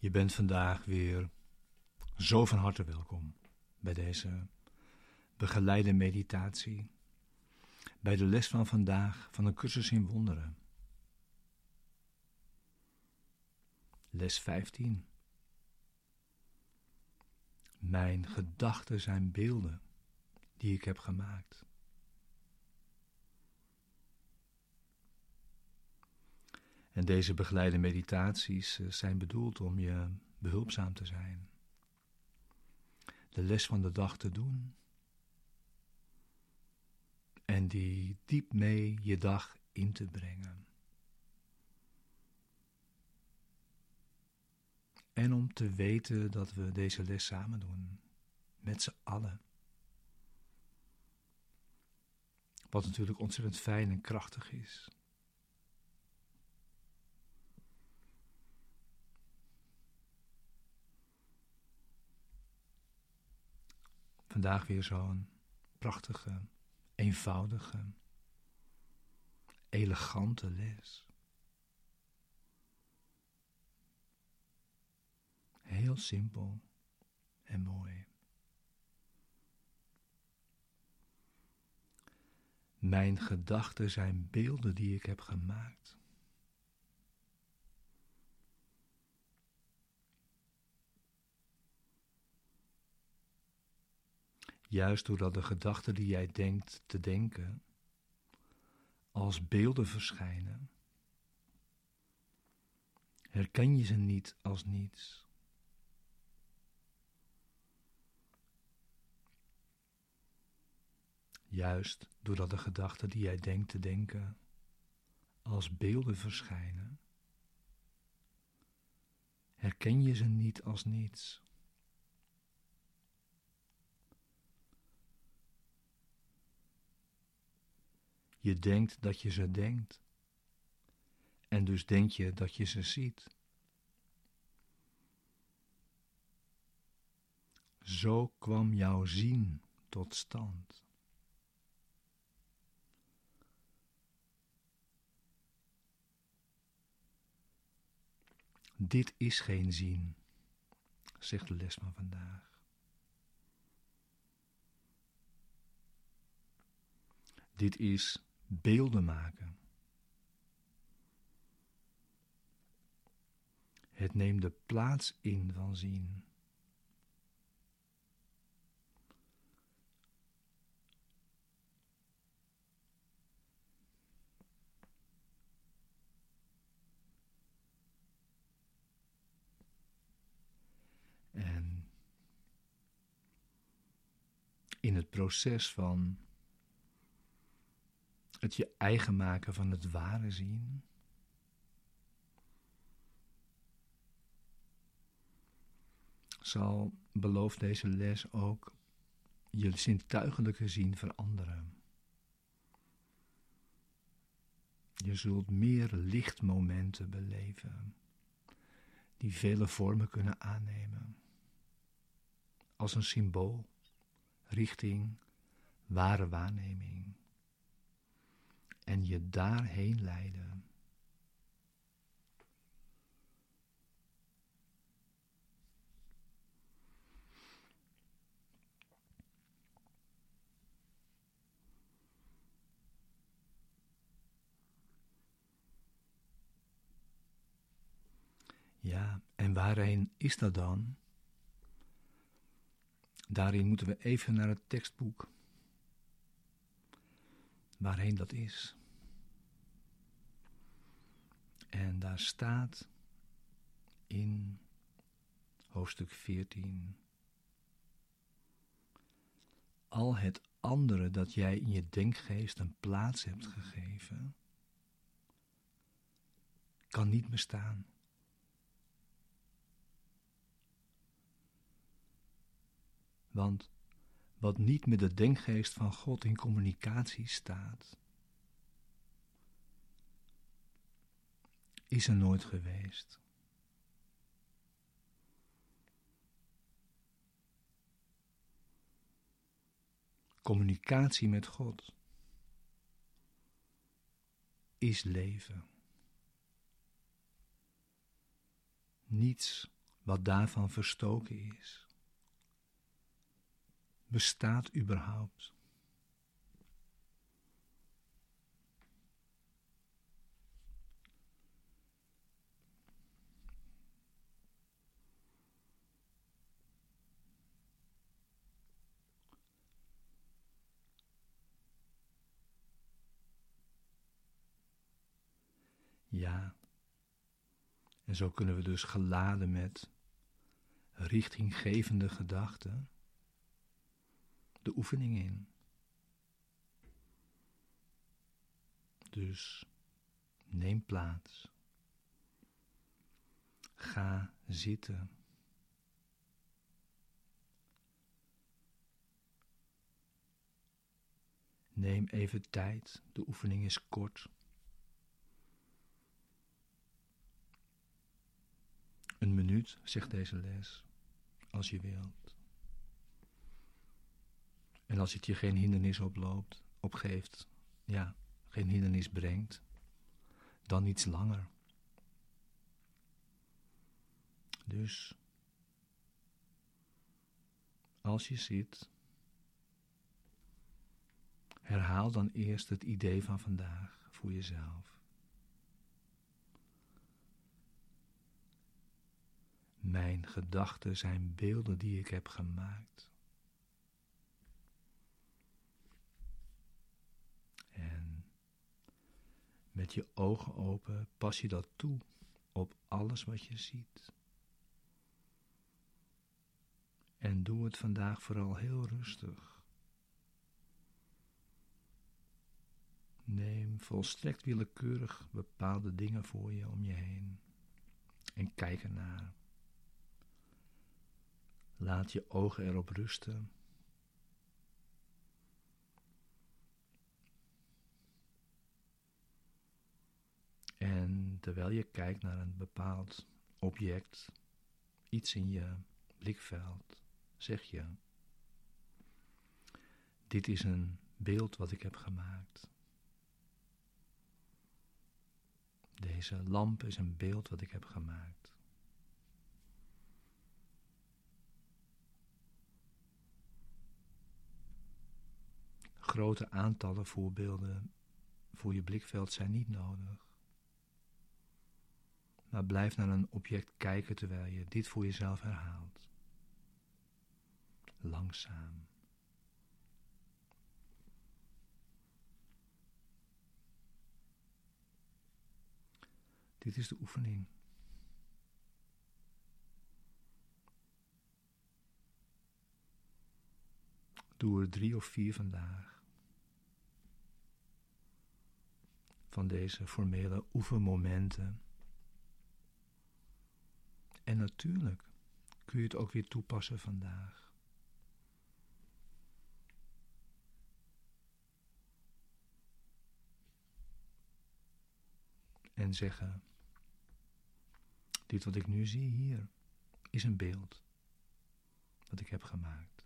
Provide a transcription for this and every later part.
Je bent vandaag weer zo van harte welkom bij deze begeleide meditatie, bij de les van vandaag van een cursus in wonderen. Les 15. Mijn gedachten zijn beelden die ik heb gemaakt. En deze begeleide meditaties eh, zijn bedoeld om je behulpzaam te zijn. De les van de dag te doen. En die diep mee je dag in te brengen. En om te weten dat we deze les samen doen. Met z'n allen. Wat natuurlijk ontzettend fijn en krachtig is. Vandaag weer zo'n prachtige, eenvoudige, elegante les. Heel simpel en mooi. Mijn gedachten zijn beelden die ik heb gemaakt. Juist doordat de gedachten die jij denkt te denken als beelden verschijnen, herken je ze niet als niets. Juist doordat de gedachten die jij denkt te denken als beelden verschijnen, herken je ze niet als niets. Je denkt dat je ze denkt. En dus denk je dat je ze ziet. Zo kwam jouw zien tot stand. Dit is geen zien, zegt de les van vandaag. Dit is beelden maken. Het neemt de plaats in van zien. En in het proces van het je eigen maken van het ware zien. Zal, belooft deze les ook, je zintuigelijke zien veranderen. Je zult meer lichtmomenten beleven, die vele vormen kunnen aannemen, als een symbool richting ware waarneming en je daarheen leiden. Ja, en waarheen is dat dan? Daarin moeten we even naar het tekstboek. Waarheen dat is. En daar staat in hoofdstuk 14. Al het andere dat jij in je denkgeest een plaats hebt gegeven, kan niet bestaan. Want wat niet met de denkgeest van God in communicatie staat, is er nooit geweest. Communicatie met God is leven. Niets wat daarvan verstoken is, bestaat überhaupt. Ja. En zo kunnen we dus geladen met richtinggevende gedachten de oefening in. Dus neem plaats. Ga zitten. Neem even tijd, de oefening is kort. Een zegt deze les, als je wilt. En als het je geen hindernis oploopt, opgeeft, ja, geen hindernis brengt, dan iets langer. Dus, als je zit, herhaal dan eerst het idee van vandaag voor jezelf. Mijn gedachten zijn beelden die ik heb gemaakt. En met je ogen open pas je dat toe op alles wat je ziet. En doe het vandaag vooral heel rustig. Neem volstrekt willekeurig bepaalde dingen voor je om je heen en kijk ernaar. Laat je ogen erop rusten. En terwijl je kijkt naar een bepaald object, iets in je blikveld, zeg je: Dit is een beeld wat ik heb gemaakt. Deze lamp is een beeld wat ik heb gemaakt. Grote aantallen voorbeelden voor je blikveld zijn niet nodig. Maar blijf naar een object kijken terwijl je dit voor jezelf herhaalt. Langzaam. Dit is de oefening. Doe er drie of vier vandaag. Van deze formele oefenmomenten. En natuurlijk kun je het ook weer toepassen vandaag. En zeggen: Dit wat ik nu zie hier is een beeld dat ik heb gemaakt.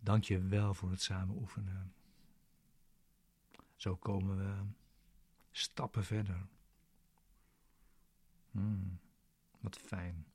Dank je wel voor het samen oefenen. Zo komen we stappen verder. Hmm, wat fijn.